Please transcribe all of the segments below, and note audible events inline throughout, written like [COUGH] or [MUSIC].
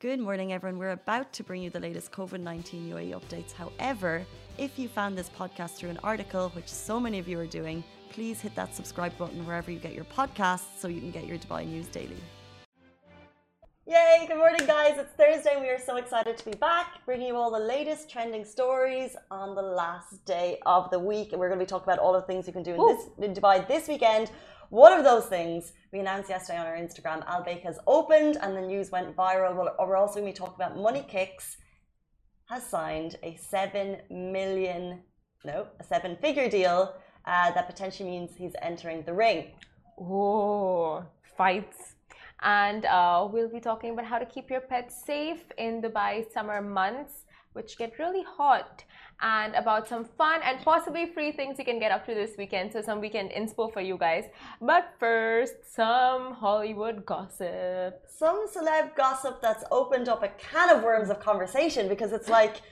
Good morning, everyone. We're about to bring you the latest COVID 19 UAE updates. However, if you found this podcast through an article, which so many of you are doing, please hit that subscribe button wherever you get your podcasts so you can get your Dubai news daily. Yay! Good morning, guys. It's Thursday. and We are so excited to be back, bringing you all the latest trending stories on the last day of the week. And we're going to be talking about all the things you can do in, this, in Dubai this weekend. One of those things we announced yesterday on our Instagram, Al Baik has opened and the news went viral. We're also going to be talking about Money Kicks has signed a seven million, no, a seven figure deal uh, that potentially means he's entering the ring. Oh, fights. And uh, we'll be talking about how to keep your pets safe in Dubai summer months, which get really hot and about some fun and possibly free things you can get up to this weekend. So, some weekend inspo for you guys. But first, some Hollywood gossip. Some celeb gossip that's opened up a can of worms of conversation because it's like,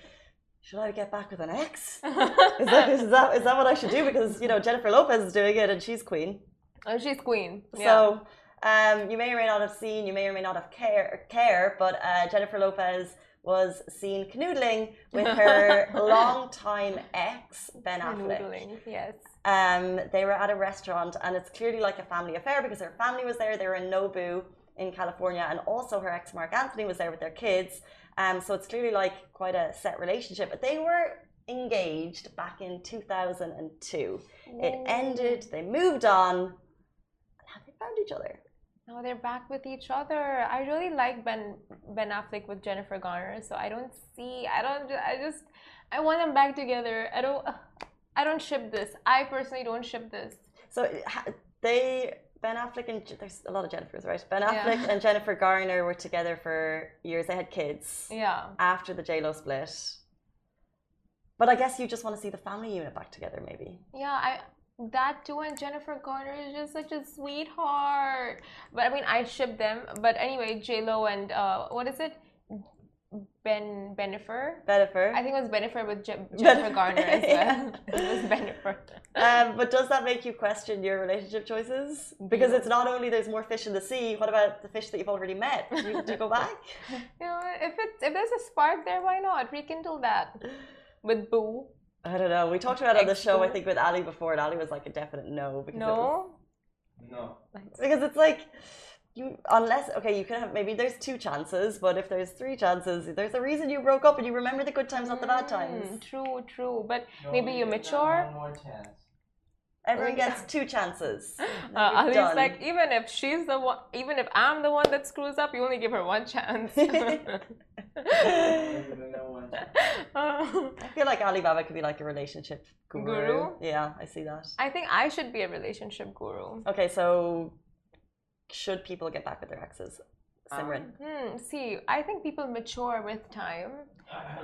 should I get back with an ex? [LAUGHS] is, that, is, that, is that what I should do? Because, you know, Jennifer Lopez is doing it and she's queen. Oh, she's queen. Yeah. So, um, you may or may not have seen, you may or may not have care, care but uh, Jennifer Lopez was seen canoodling with [LAUGHS] her longtime ex Ben Affleck. Canoodling, yes. Um, they were at a restaurant, and it's clearly like a family affair because her family was there. They were in Nobu in California, and also her ex Marc Anthony was there with their kids. Um, so it's clearly like quite a set relationship. But they were engaged back in 2002. It ended. They moved on. And have they found each other? No, they're back with each other. I really like Ben Ben Affleck with Jennifer Garner, so I don't see. I don't. I just. I want them back together. I don't. I don't ship this. I personally don't ship this. So they Ben Affleck and there's a lot of Jennifers, right? Ben Affleck yeah. and Jennifer Garner were together for years. They had kids. Yeah. After the J Lo split. But I guess you just want to see the family unit back together, maybe. Yeah, I that too and jennifer garner is just such a sweetheart but i mean i ship them but anyway j-lo and uh, what is it ben Bennifer. Bennifer. I think it was Bennifer with Je Jennifer Garner as well. [LAUGHS] [LAUGHS] it was Bennifer. Um, but does that make you question your relationship choices? Because it's not only there's more fish in the sea. What about the fish that you've already met? Do you, do you go [LAUGHS] back? you know, if it's if there's a spark there, why not rekindle that with Boo? I don't know. We talked about it on the show, I think, with Ali before, and Ali was like a definite no. Because no? Was, no. Because it's like, you unless, okay, you can have, maybe there's two chances, but if there's three chances, there's a reason you broke up and you remember the good times, not the bad mm, times. true, true. But no, maybe you mature. One more chance. Everyone gets two chances. [LAUGHS] Uh, Ali's like, even if she's the one, even if I'm the one that screws up, you only give her one chance. [LAUGHS] [LAUGHS] I feel like Alibaba could be like a relationship guru. guru. Yeah, I see that. I think I should be a relationship guru. Okay, so should people get back with their exes? Simran. Um, hmm, see, I think people mature with time.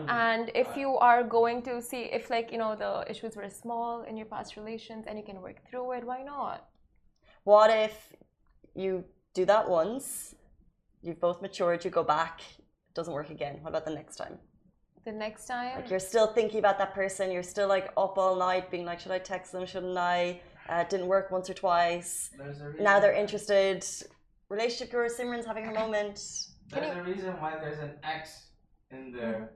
And if you are going to see if like, you know, the issues were small in your past relations and you can work through it, why not? What if you do that once, you've both matured, you go back, it doesn't work again. What about the next time? The next time? Like you're still thinking about that person. You're still like up all night, being like, should I text them? Shouldn't I? Uh, didn't work once or twice. Now they're interested. Relationship guru Simran's having a moment. There's a reason why there's an X in there.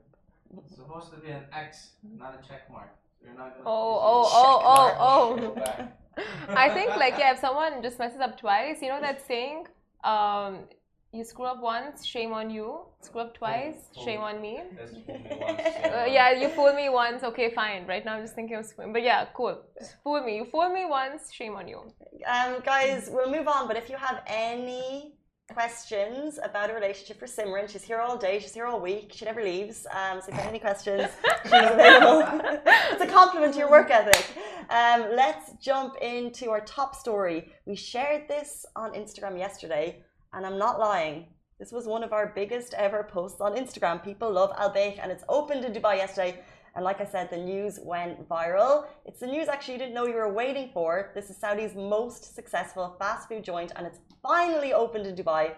It's supposed to be an X, not a check mark. You're not gonna oh, oh, oh, oh, oh. [LAUGHS] I think like yeah, if [LAUGHS] someone just messes up twice, you know that saying, um, you screw up once, shame on you. Screw up twice, fool. shame on me. uh, [LAUGHS] yeah, you fool me once. Okay, fine. Right now I'm just thinking of screwing. But yeah, cool. Just fool me. You fool me once, shame on you. Um, guys, we'll move on. But if you have any questions about a relationship for Simran, she's here all day. She's here all week. She never leaves. Um, so if you have any questions, [LAUGHS] she's available. [LAUGHS] it's a compliment to your work ethic. Um, let's jump into our top story. We shared this on Instagram yesterday and I'm not lying. This was one of our biggest ever posts on Instagram. People love Al Baik, and it's opened in Dubai yesterday. And like I said, the news went viral. It's the news actually you didn't know you were waiting for. This is Saudi's most successful fast food joint, and it's finally opened in Dubai.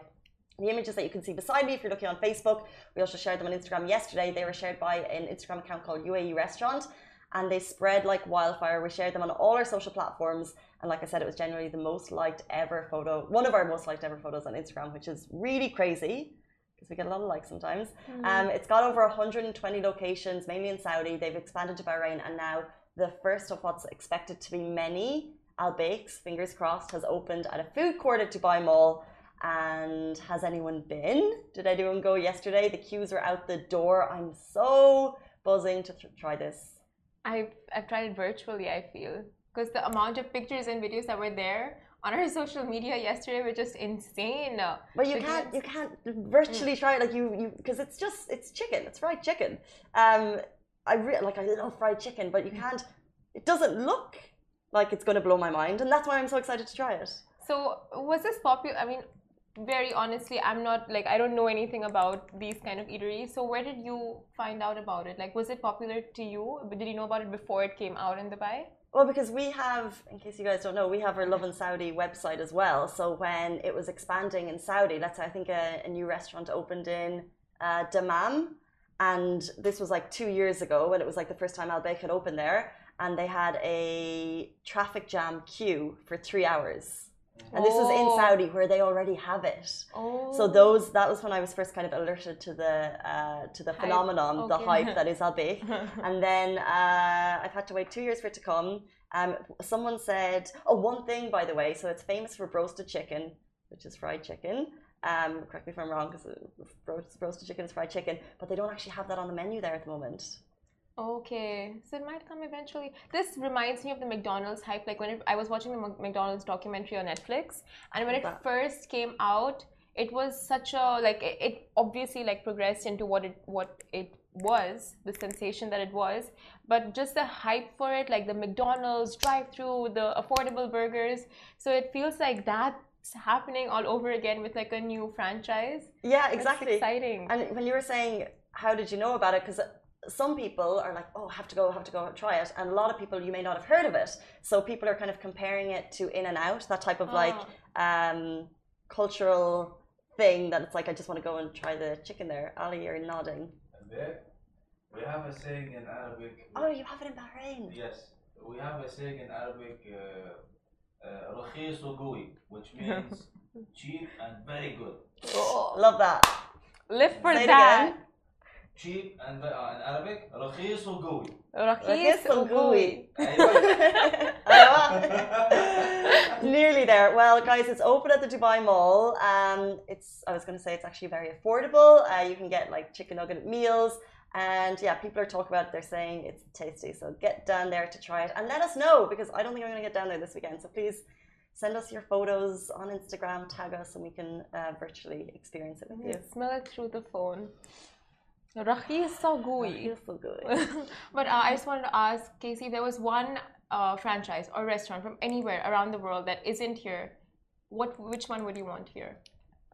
The images that you can see beside me, if you're looking on Facebook, we also shared them on Instagram yesterday. They were shared by an Instagram account called UAE Restaurant, and they spread like wildfire. We shared them on all our social platforms. And like I said, it was generally the most liked ever photo, one of our most liked ever photos on Instagram, which is really crazy because we get a lot of likes sometimes. Mm. Um, it's got over 120 locations, mainly in Saudi. They've expanded to Bahrain, and now the first of what's expected to be many Al Baiks, fingers crossed, has opened at a food court at Dubai Mall. And has anyone been? Did anyone go yesterday? The queues are out the door. I'm so buzzing to try this. I've I've tried it virtually. I feel because the amount of pictures and videos that were there on our [LAUGHS] social media yesterday were just insane. But you can't you can't virtually try it like you you because it's just it's chicken. It's fried chicken. Um, I re- like I love fried chicken, but you can't. It doesn't look like it's going to blow my mind, and that's why I'm so excited to try it. So was this popular? I mean, very honestly, I'm not like I don't know anything about these kind of eateries. So where did you find out about it? Like, was it popular to you? Did you know about it before it came out in Dubai? Well, because we have, in case you guys don't know, we have our Lovin Saudi website as well. So when it was expanding in Saudi, let's say I think a, a new restaurant opened in uh, Dammam, and this was like two years ago when it was like the first time Al Baik had opened there, and they had a traffic jam queue for three hours. And this was in Oh. Saudi where they already have it. Oh. So those that was when I was first kind of alerted to the uh, to the Hype. phenomenon, the hype that is Al [LAUGHS] And then uh, I've had to wait two years for it to come. Um, someone said, oh, one thing by the way. So it's famous for roasted chicken, which is fried chicken. Um, correct me if I'm wrong, because roasted chicken is fried chicken, but they don't actually have that on the menu there at the moment. Okay, so it might come eventually. This reminds me of the McDonald's hype. Like when it, I was watching the McDonald's documentary on Netflix, and when it first came out, it was such a like it, it obviously like progressed into what it what it was, the sensation that it was. But just the hype for it, like the McDonald's drive-through, the affordable burgers. So it feels like that's happening all over again with like a new franchise. Yeah, That's exactly. exciting. And when you were saying, how did you know about it? Because some people are like, oh, have to go, have to go try it. And a lot of people, you may not have heard of it. So people are kind of comparing it to In and Out, that type of like Ah. um, cultural thing that it's like, I just want to go and try the chicken there. Ali, you're nodding. And there, we have a saying in Arabic. Oh, you have it in Bahrain. Yes, we have a saying in Arabic, uh, uh, رخيص وقوي, which [LAUGHS] means cheap and very good. Oh, Love that. live for Say it that. again. Cheap and uh, in Arabic, رخيص وقوي. رخيص وقوي. Nearly there. Well, guys, it's open at the Dubai Mall. Um, it's I was going to say it's actually very affordable. Uh, you can get like chicken nugget meals, and yeah, people are talking about. it. They're saying it's tasty. So get down there to try it and let us know because I don't think I'm going to get down there this weekend. So please send us your photos on Instagram, tag us, and we can uh, virtually experience it with you. Smell it through the phone. rafi is so Gui. [LAUGHS] but uh, I just wanted to ask Casey, there was one uh, franchise or restaurant from anywhere around the world that isn't here. What, which one would you want here?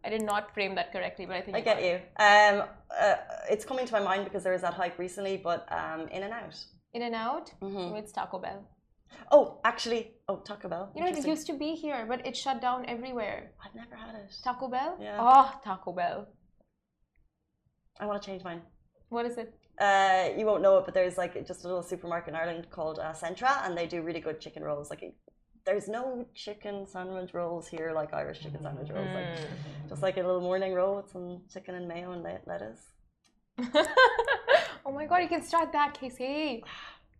I did not frame that correctly, but I think I you get you. Um, uh, it's coming to my mind because there was that hype recently, but um, In and Out. In and Out. Mm-hmm. It's Taco Bell. Oh, actually, oh Taco Bell. You know, it used to be here, but it shut down everywhere. I've never had it. Taco Bell. Yeah. Oh, Taco Bell. I want to change mine. What is it? Uh, you won't know it, but there's like just a little supermarket in Ireland called uh, Centra, and they do really good chicken rolls. Like, there's no chicken sandwich rolls here like Irish chicken sandwich rolls. Like, Mm. just like a little morning roll with some chicken and mayo and lettuce. [LAUGHS] oh my God, you can start that, Casey. [SIGHS]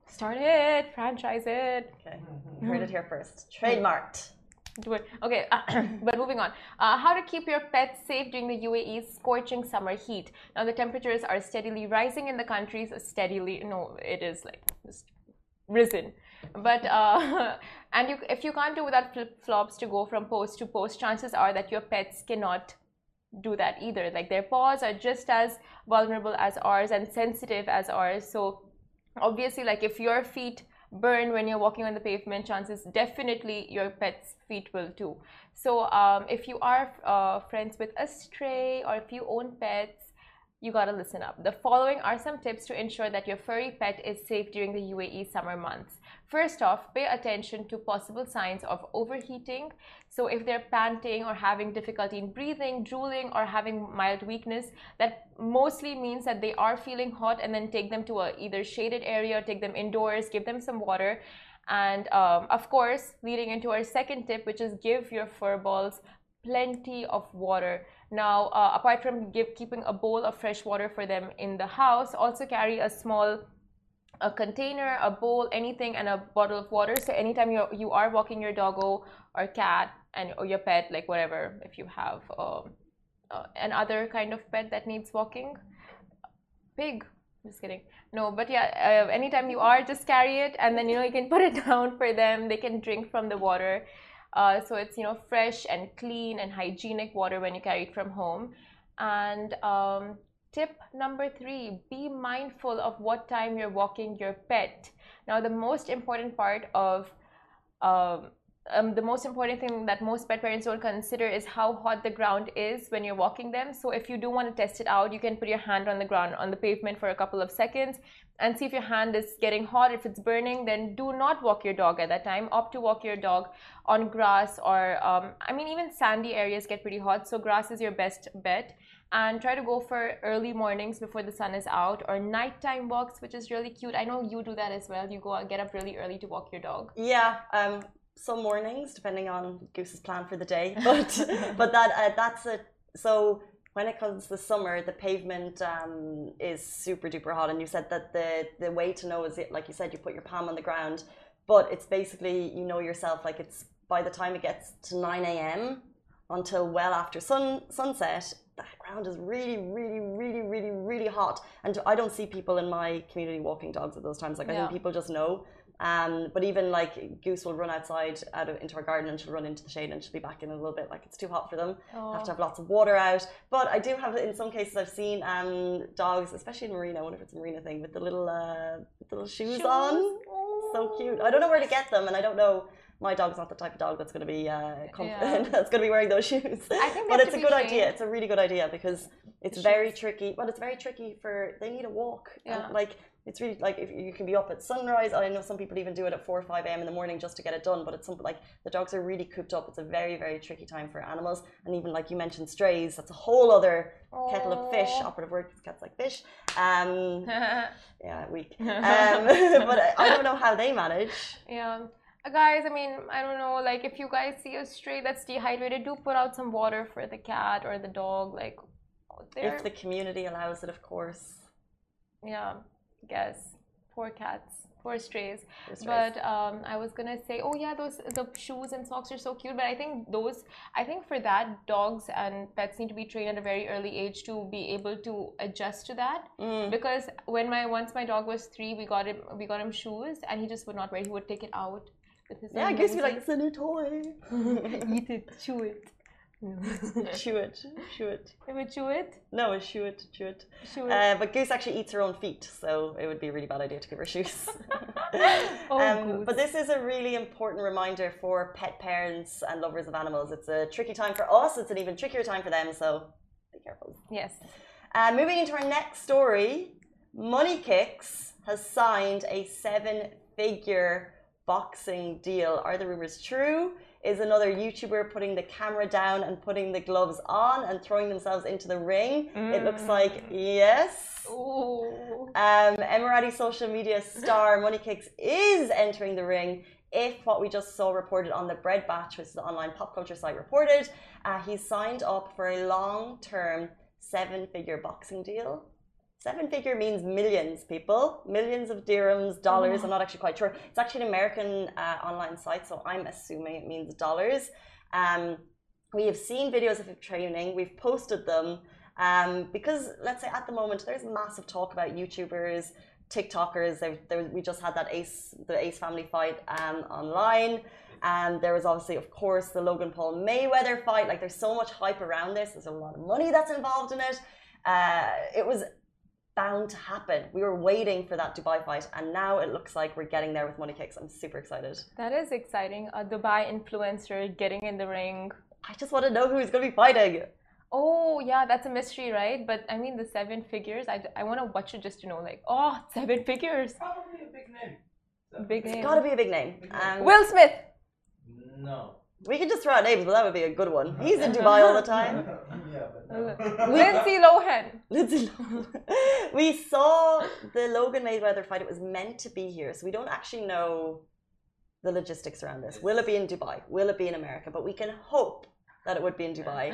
Start it, franchise it. Okay, you heard it here first. Trademarked. Do it. Okay, [CLEARS THROAT] but moving on. Uh, how to keep your pets safe during the UAE's scorching summer heat. Now, the temperatures are steadily rising in the countries. Steadily, no, it is like just risen. But uh, [LAUGHS] and you, if you can't do without flip flops to go from post to post, chances are that your pets cannot do that either. Like their paws are just as vulnerable as ours and sensitive as ours. So obviously, like if your feet burn when you're walking on the pavement, chances definitely your pet's feet will too. So um, if you are uh, friends with a stray or if you own pets, you gotta listen up. The following are some tips to ensure that your furry pet is safe during the UAE summer months. First off, pay attention to possible signs of overheating. So, if they're panting or having difficulty in breathing, drooling, or having mild weakness, that mostly means that they are feeling hot, and then take them to a either shaded area, take them indoors, give them some water. And um, of course, leading into our second tip, which is give your fur balls plenty of water. Now, uh, apart from give, keeping a bowl of fresh water for them in the house, also carry a small a container, a bowl, anything, and a bottle of water. So anytime you you are walking your doggo or cat and or your pet, like whatever, if you have um, uh, another kind of pet that needs walking, pig. Just kidding. No, but yeah, uh, anytime you are, just carry it, and then you know you can put it [LAUGHS] down for them. They can drink from the water. Uh, so it's you know fresh and clean and hygienic water when you carry it from home. And um, tip number three: be mindful of what time you're walking your pet. Now, the most important part of um, um, the most important thing that most pet parents don't consider is how hot the ground is when you're walking them. So if you do want to test it out, you can put your hand on the ground on the pavement for a couple of seconds and see if your hand is getting hot. If it's burning, then do not walk your dog at that time. Opt to walk your dog on grass or um, I mean even sandy areas get pretty hot. So grass is your best bet. And try to go for early mornings before the sun is out or nighttime walks, which is really cute. I know you do that as well. You go get up really early to walk your dog. Yeah, um, some mornings, depending on Goose's plan for the day. [LAUGHS] But but that uh, that's it. So when it comes to the summer, the pavement um, is super duper hot, and you said that the the way to know is it like you said, you put your palm on the ground, but it's basically you know yourself like it's by the time it gets to nine a.m. until well after sun sunset. Ground is really, really, really, really, really hot, and I don't see people in my community walking dogs at those times. Like I think people just know um, but even like Goose will run outside out of into our garden and she'll run into the shade and she'll be back in a little bit. Like it's too hot for them. Have to have lots of water out. But I do have in some cases I've seen um, dogs, especially in Marina. I wonder if it's a Marina thing with the little uh, with the little shoes, on. So cute. I don't know where to get them, and I don't know. My dog's not the type of dog that's going to be uh, Yeah. [LAUGHS] that's going to be wearing those shoes. I think but it's a good idea. It's a really good idea because it's very tricky. Well, it's very tricky for they need a walk. Yeah. And, like it's really like if you can be up at sunrise. I know some people even do it at four or five a.m. in the morning just to get it done. But it's something like the dogs are really cooped up. It's a very very tricky time for animals. And even like you mentioned strays, that's a whole other kettle of fish. Aw. Operative word cats like fish. Um, [LAUGHS] yeah, weak. [LAUGHS] Um, but I, I don't know how they manage. Yeah. Uh, Guys, I mean, I don't know, like if you guys see a stray that's dehydrated, do put out some water for the cat or the dog. Like, If the community allows it, of course. yeah, guess. Poor cats, poor strays. strays. But um, I was gonna say, oh yeah, those the shoes and socks are so cute. But I think those, I think for that, dogs and pets need to be trained at a very early age to be able to adjust to that. Mm. Because when my once my dog was three, we got him we got him shoes, and he just would not wear. He would take it out. With his yeah, own guess you like it's a new toy. [LAUGHS] Eat it, chew it. [LAUGHS] chew it, chew it. It would chew it, No, chew it, chew it. chew it. Uh, but Goose actually eats her own feet, so it would be a really bad idea to give her shoes. [LAUGHS] Oh, um, but this is a really important reminder for pet parents and lovers of animals. It's a tricky time for us, it's an even trickier time for them, so be careful. yes. Uh, moving into our next story, Money Kicks has signed a seven figure boxing deal. Are the rumors true? Is another YouTuber putting the camera down and putting the gloves on and throwing themselves into the ring? It looks like yes. Ooh. Um, Emirati social media star [LAUGHS] Money Kicks is entering the ring. If what we just saw reported on the Bread Batch, which is the online pop culture site, reported, uh, he's signed up for a long term seven figure boxing deal. Seven figure means millions, people. Millions of dirhams, dollars. I'm not actually quite sure. It's actually an American uh, online site, so I'm assuming it means dollars. Um, we have seen videos of training, we've posted them. Um, because let's say at the moment there's massive talk about YouTubers, TikTokers. There, there, we just had that Ace, the Ace family fight um, online. And there was obviously, of course, the Logan Paul Mayweather fight. Like, there's so much hype around this. There's a lot of money that's involved in it. Uh, it was bound to happen. We were waiting for that Dubai fight, and now it looks like we're getting there with Money Kicks. I'm super excited. That is exciting. A Dubai influencer getting in the ring. I just want to know who he's going to be fighting. Oh, yeah, that's a mystery, right? But I mean, the seven figures, I, I want to watch it just to know, like, oh, [LAUGHS] seven figures. Probably a big name. So- Big It's name. got to be a big name. Um, Will Smith. No. We can just throw out names, but that would be a good one. Uh-huh. He's in Dubai all the [LAUGHS] time. yeah, but no. Lindsay Lohan. Lindsay Lohan. [LAUGHS] we saw the Logan Mayweather fight. It was meant to be here, so we don't actually know the logistics around this. Will it be in Dubai? Will it be in America? But we can hope that it would be in Dubai.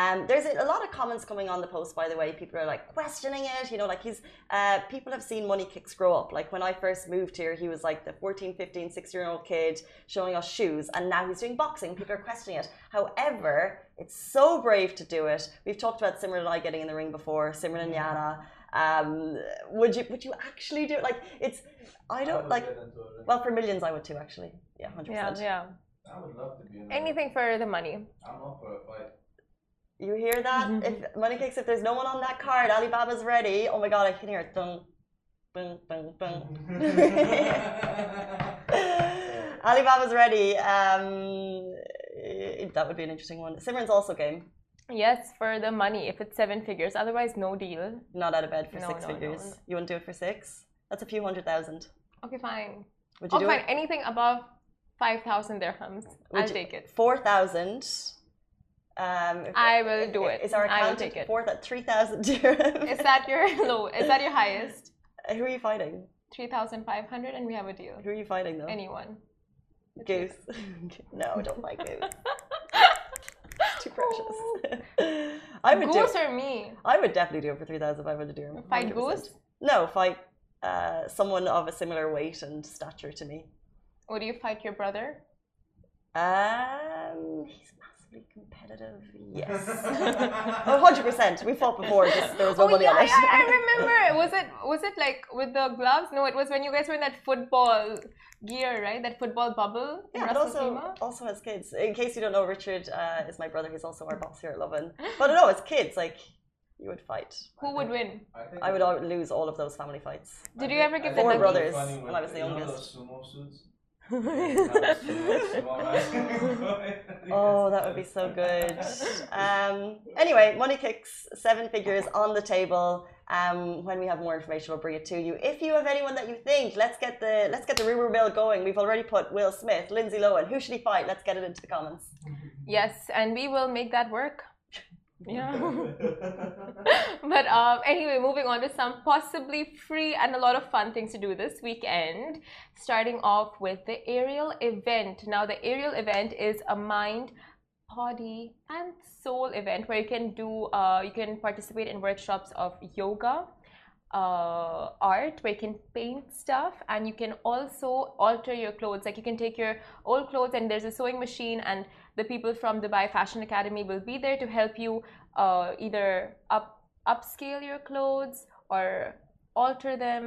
Um, there's a, a lot of comments coming on the post, by the way. People are like questioning it. You know, like he's, uh, people have seen Money Kicks grow up. Like when I first moved here, he was like the 14, 15, 16 year old kid showing us shoes, and now he's doing boxing. People are questioning it. However, it's so brave to do it. We've talked about Simran and I getting in the ring before, Simran and Yana. Um, would you would you actually do it? Like it's I don't would like it. well for millions I would too actually. Yeah, hundred Yeah, percent. yeah. I would love to be in Anything for the money. I'm up for a fight. You hear that? if money kicks, if there's no one on that card, Alibaba's ready. Oh my god, I can hear it. Dun, dun, dun, dun. [LAUGHS] Alibaba's ready. Um, that would be an interesting one. Simran's also game. Yes, for the money. If it's seven figures, otherwise no deal. Not out of bed for No, six no, no, figures. no. You wouldn't do it for six? That's a few hundred thousand. Okay, fine. Would you Oh, do fine. it? Anything above five thousand dirhams, Would I'll take it. Four thousand. Um, I will do it. Is our I will account take it. four that three thousand dirhams? Is that your [LAUGHS] low? Is that your highest? Who are you fighting? Three thousand five hundred, and we have a deal. Who are you fighting though? Anyone? Goose. [LAUGHS] no, don't like goose. It's [LAUGHS] too precious. I would Goose do. or me? I would definitely do it for three thousand five hundred dirham. Fight 100%. goose? No, fight uh, someone of a similar weight and stature to me. Would you fight your brother? Um, he's massively competitive. Yes. [LAUGHS] Oh, 100%. We fought before. Just there was Oh nobody yeah, on it. yeah, I remember. Was it was it like with the gloves? No, it was when you guys were in that football gear, right? That football bubble. in Yeah, but also Khaimah? also has kids. In case you don't know, Richard uh, is my brother. He's also our boss here at Lovin. But no, it's kids. Like you would fight. who would win? I, think I would al- lose all of those family fights. Did you ever get think Four it would be brothers when I was the you know youngest. Those sumo suits? Sumo Oh, that would be so good. Um, anyway, money kicks, seven figures on the table. Um, when we have more information, we'll bring it to you. If you have anyone that you think, let's get the let's get the rumor mill going. We've already put Will Smith, Lindsay Lohan. Who should he fight? Let's get it into the comments. Yes, and we will make that work. Yeah. [LAUGHS] [LAUGHS] [LAUGHS] but um, anyway, moving on to some possibly free and a lot of fun things to do this weekend. Starting off with the Ariel event. Now, the Ariel event is a mind, body, and soul event where you can do, uh, you can participate in workshops of yoga, uh, art, where you can paint stuff, and you can also alter your clothes. Like you can take your old clothes, and there's a sewing machine, and the people from Dubai Fashion Academy will be there to help you uh, either up upscale your clothes or alter them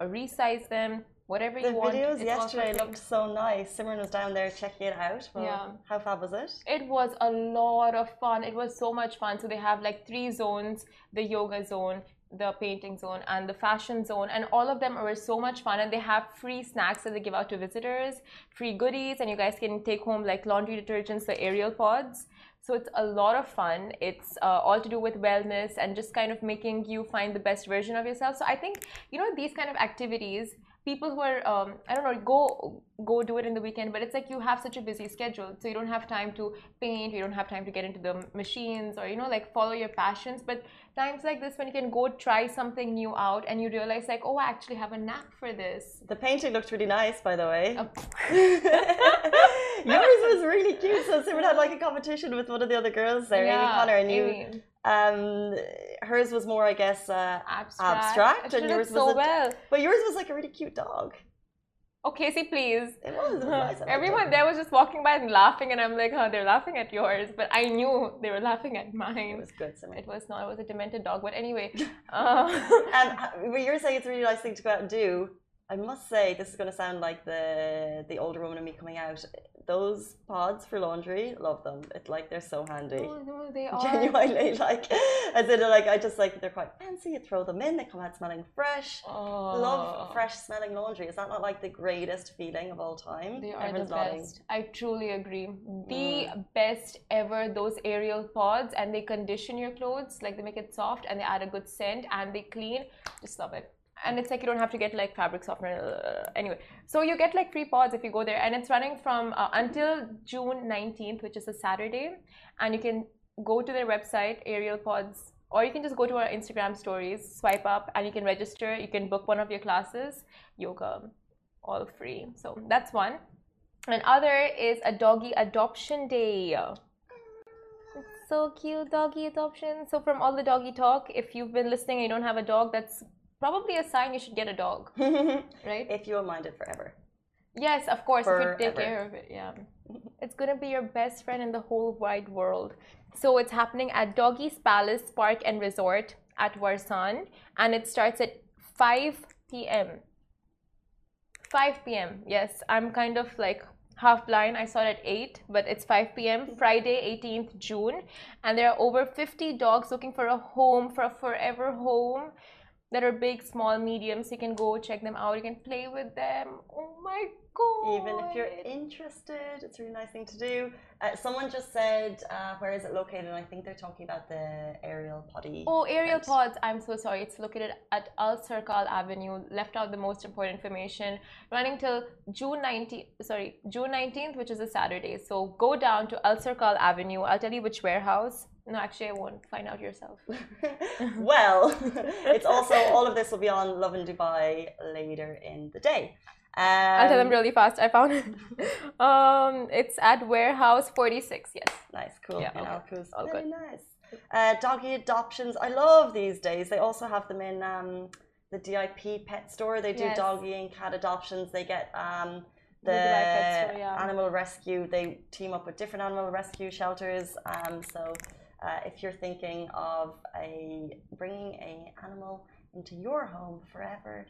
or resize them, whatever The you want. videos yesterday looked so nice. Simran was down there checking it out. Well, Yeah. How fab was it? It was a lot of fun. It was so much fun. So they have like three zones: the yoga zone, the painting zone, and the fashion zone. And all of them were so much fun. And they have free snacks that they give out to visitors, free goodies, and you guys can take home like laundry detergents, the Ariel pods. So it's a lot of fun. It's uh, all to do with wellness and just kind of making you find the best version of yourself. So I think you know these kind of activities. People who are um, I don't know go go do it in the weekend, but it's like you have such a busy schedule, so you don't have time to paint, you don't have time to get into the machines or you know like follow your passions. But times like this when you can go try something new out and you realize like oh I actually have a knack for this. The painting looked really nice, by the way. Oh. [LAUGHS] [LAUGHS] Yours was really cute. So Simran had like a competition with one of the other girls there, Amy Connor, and you. Amy. Um, hers was more, I guess, uh, abstract. abstract, and yours so was a- well. but yours was like a really cute dog. Okay, see, please. It was. It was. Everyone there was just walking by and laughing, and I'm like, oh, they're laughing at yours, but I knew they were laughing at mine. It was good, Simran. It was not. It was a demented dog, but anyway. [LAUGHS] Uh, Um, but you're saying it's a really nice thing to go out and do. I must say, this is going to sound like the the older woman and me coming out. Those pods for laundry, love them. It's like they're so handy. oh, no, they are. Genuinely, [LAUGHS] like as in like I just like they're quite fancy. You throw them in, they come out smelling fresh. Oh, Love fresh smelling laundry. Is that not like the greatest feeling of all time? They are the Everyone's nodding. best. I truly agree. The mm. best ever. Those Ariel pods, and they condition your clothes. Like they make it soft, and they add a good scent, and they clean. Just love it. And it's like you don't have to get like fabric softener. uh, Anyway, so you get like free pods if you go there, and it's running from uh, until June 19th, which is a Saturday, and you can go to their website, Ariel Pods, or you can just go to our Instagram stories, swipe up, and you can register. You can book one of your classes, yoga, all free. So that's one. And other is a doggy adoption day. so cute doggy adoption. So from all the doggy talk, if you've been listening and you don't have a dog, that's probably a sign you should get a dog, [LAUGHS] right? if you will mind it forever. Yes, of course. If you take care of it, yeah. It's gonna be your best friend in the whole wide world. So it's happening at Doggy's Palace Park and Resort at Warsan, and it starts at 5 p.m. 5 p.m. Yes, I'm kind of like half blind. I saw it at 8, but it's 5 p.m. Friday, 18th June, and there are over 50 dogs looking for a home, for a forever home. That are big, small, medium, so you can go check them out. You can play with them. Oh my god! Even if you're interested, it's a really nice thing to do. Uh, someone just said, uh, where is it located? And I think they're talking about the Ariel potty. Oh, Ariel event. pods. I'm so sorry. It's located at Alserkal Avenue. Left out the most important information. Running till June 19th. Sorry, June 19th, which is a Saturday. So go down to Alserkal Avenue. I'll tell you which warehouse. No, actually, I won't. Find out yourself. [LAUGHS] well, [LAUGHS] it's also all of this will be on Lovin Dubai later in the day. Um, I'll tell them really fast. I found it. [LAUGHS] um, it's at Warehouse 46. Yes. Nice, cool. Yeah, okay. Alcuz. All Very good. nice. Uh, doggy adoptions. I love these days. They also have them in um, the DIP pet store. They do Yes. doggy and cat adoptions. They get um, The the Store, yeah. animal rescue. They team up with different animal rescue shelters. Um, so uh, if you're thinking of a bringing a animal into your home forever.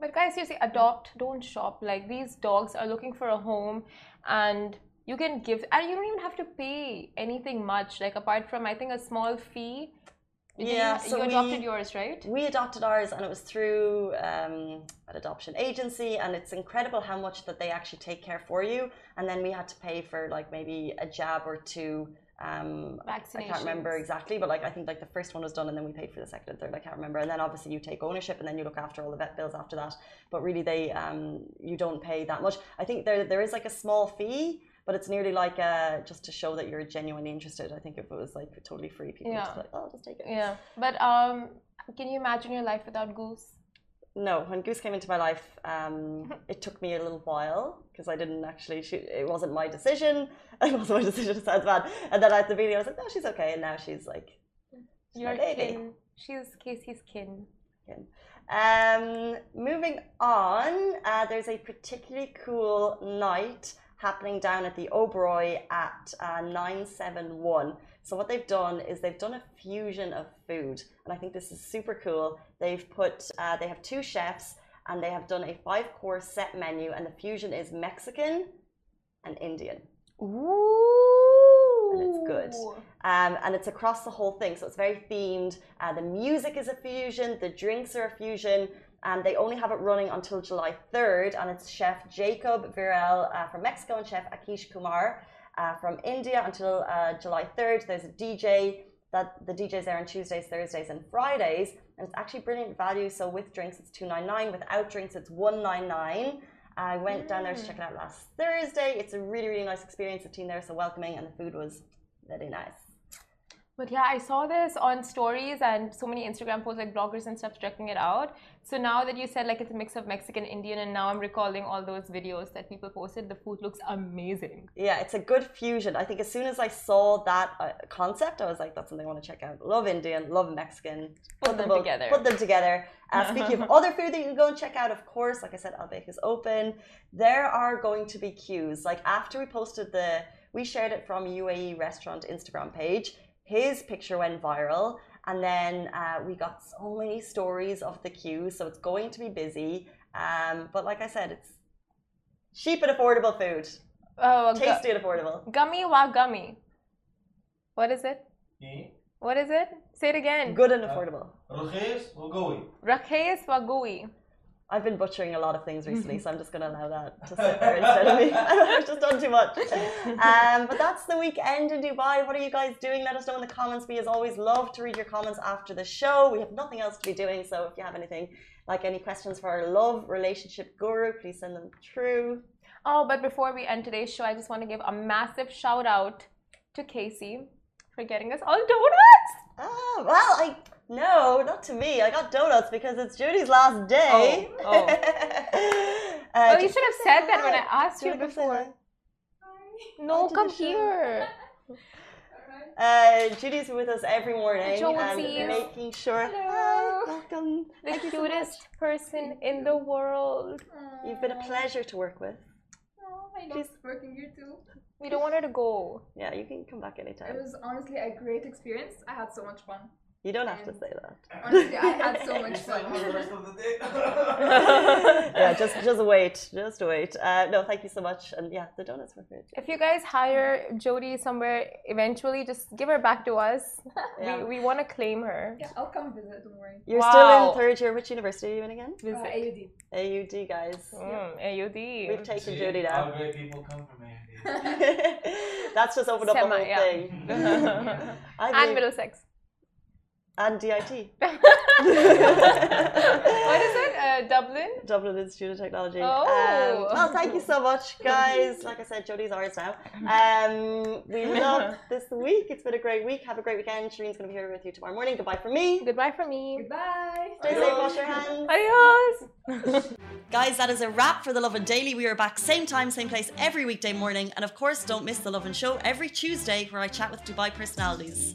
But guys, seriously, adopt, don't shop. Like these dogs are looking for a home, and you can give, and you don't even have to pay anything much. Like apart from, I think, a small fee. Did you- Yeah, you, adopted we- yours, right? We adopted ours, and it was through um, an adoption agency, and it's incredible how much that they actually take care for you. And then we had to pay for like maybe a jab or two. Um, I can't remember exactly, but like I think like the first one was done, and then we paid for the second and third. I can't remember. And then obviously you take ownership, and then you look after all the vet bills after that. But really, they um, you don't pay that much. I think there there is like a small fee. But it's nearly like uh, just to show that you're genuinely interested. I think if it was like totally free, people would just be Yeah. like, "Oh, just take it." Yeah, but um, can you imagine your life without Goose? No, when Goose came into my life, um, it took me a little while because I didn't actually. She, it wasn't my decision. [LAUGHS] It wasn't my decision. It sounds bad. And then at the video, I was like, "No, she's okay." And now she's like, she's Your baby. kin. She's Casey's kin. Um, moving on, uh, there's a particularly cool night happening down at the Oberoi at uh, 971. So what they've done is they've done a fusion of food, and I think this is super cool. They've put uh, they have two chefs, and they have done a five course set menu, and the fusion is Mexican and Indian. Ooh. And it's good. Um, and it's across the whole thing, so it's very themed. Uh, the music is a fusion, the drinks are a fusion, and they only have it running until July 3rd. And it's Chef Jacob Virel uh, from Mexico and Chef Akish Kumar uh, from India until uh, July 3rd. There's a DJ that the DJ's there on Tuesdays, Thursdays, and Fridays, and it's actually brilliant value. So with drinks, it's 299. Without drinks, it's 199. I went down there to check it out last Thursday. It's a really, really nice experience. The team there so welcoming, and the food was very nice. But yeah, I saw this on stories and so many Instagram posts, like bloggers and stuff, checking it out. So now that you said like it's a mix of Mexican, Indian, and now I'm recalling all those videos that people posted, the food looks amazing. Yeah, it's a good fusion. I think as soon as I saw that uh, concept, I was like, that's something I want to check out. Love Indian, love Mexican. Put them both- together. Put them together. Uh, speaking of [LAUGHS] other food that you can go and check out, of course, like I said, Al Baik is open. There are going to be queues. Like after we posted the, we shared it from UAE Restaurant Instagram page his picture went viral. And then uh, we got so many stories of the queue. So it's going to be busy. Um, but like I said, it's cheap and affordable food. Oh, tasty and affordable. Gummy wa gummy. What is it? What is it? Say it again. Good and affordable. Uh, Rakhis Wagui. Rakhis Wagui. I've been butchering a lot of things recently, so I'm just going to allow that to sit there instead of me. [LAUGHS] I've just done too much. Um, but that's the weekend in Dubai. What are you guys doing? Let us know in the comments. We, as always, love to read your comments after the show. We have nothing else to be doing, so if you have anything like any questions for our love relationship guru, please send them through. Oh, but before we end today's show, I just want to give a massive shout out to Casey for getting us all donuts. Ah, well, I no, not to me. I got donuts because it's Judy's last day. Oh, oh. [LAUGHS] Uh, Oh, you should have say said that when. I asked Do you wanna go say before. hi? No, to come here. [LAUGHS] Uh, Judy's with us every morning Josie. and making sure. Hello. Hi, welcome. The Thank you so cutest person in the world. You've been a pleasure to work with. Oh, I love She's- working here too. We don't want her to go. Yeah, you can come back anytime. It was honestly a great experience. I had so much fun. You don't have to say that. [LAUGHS] Honestly, I had so [LAUGHS] much fun. have the rest of the day. [LAUGHS] yeah, just just wait, just wait. Uh, no, thank you so much. And yeah, the donuts were great. If you guys hire Jody somewhere eventually, just give her back to us. Yeah. We, we want to claim her. Yeah, I'll come visit. Don't worry. You're still in third year. Which university are you in again? Uh, Visit. AUD. AUD, guys. Mm, AUD. We've taken See, Judy All now. great people come from AMD. That's just opened up a whole yeah. thing. I and believe- Middlesex. And DIT. [LAUGHS] [LAUGHS] what is it? Uh, Dublin? Dublin Institute of Technology. Oh. Um, well, thank you so much, [LAUGHS] guys. Like I said, Jodie's ours now. Um, we love this week. It's been a great week. Have a great weekend. Shireen's going to be here with you tomorrow morning. Goodbye from me. Goodbye from me. Goodbye. Stay safe. Wash your hands. Adios. Guys, that is a wrap for The Lovin Daily. We are back same time, same place every weekday morning. And of course, don't miss The Lovin Show every Tuesday where I chat with Dubai personalities.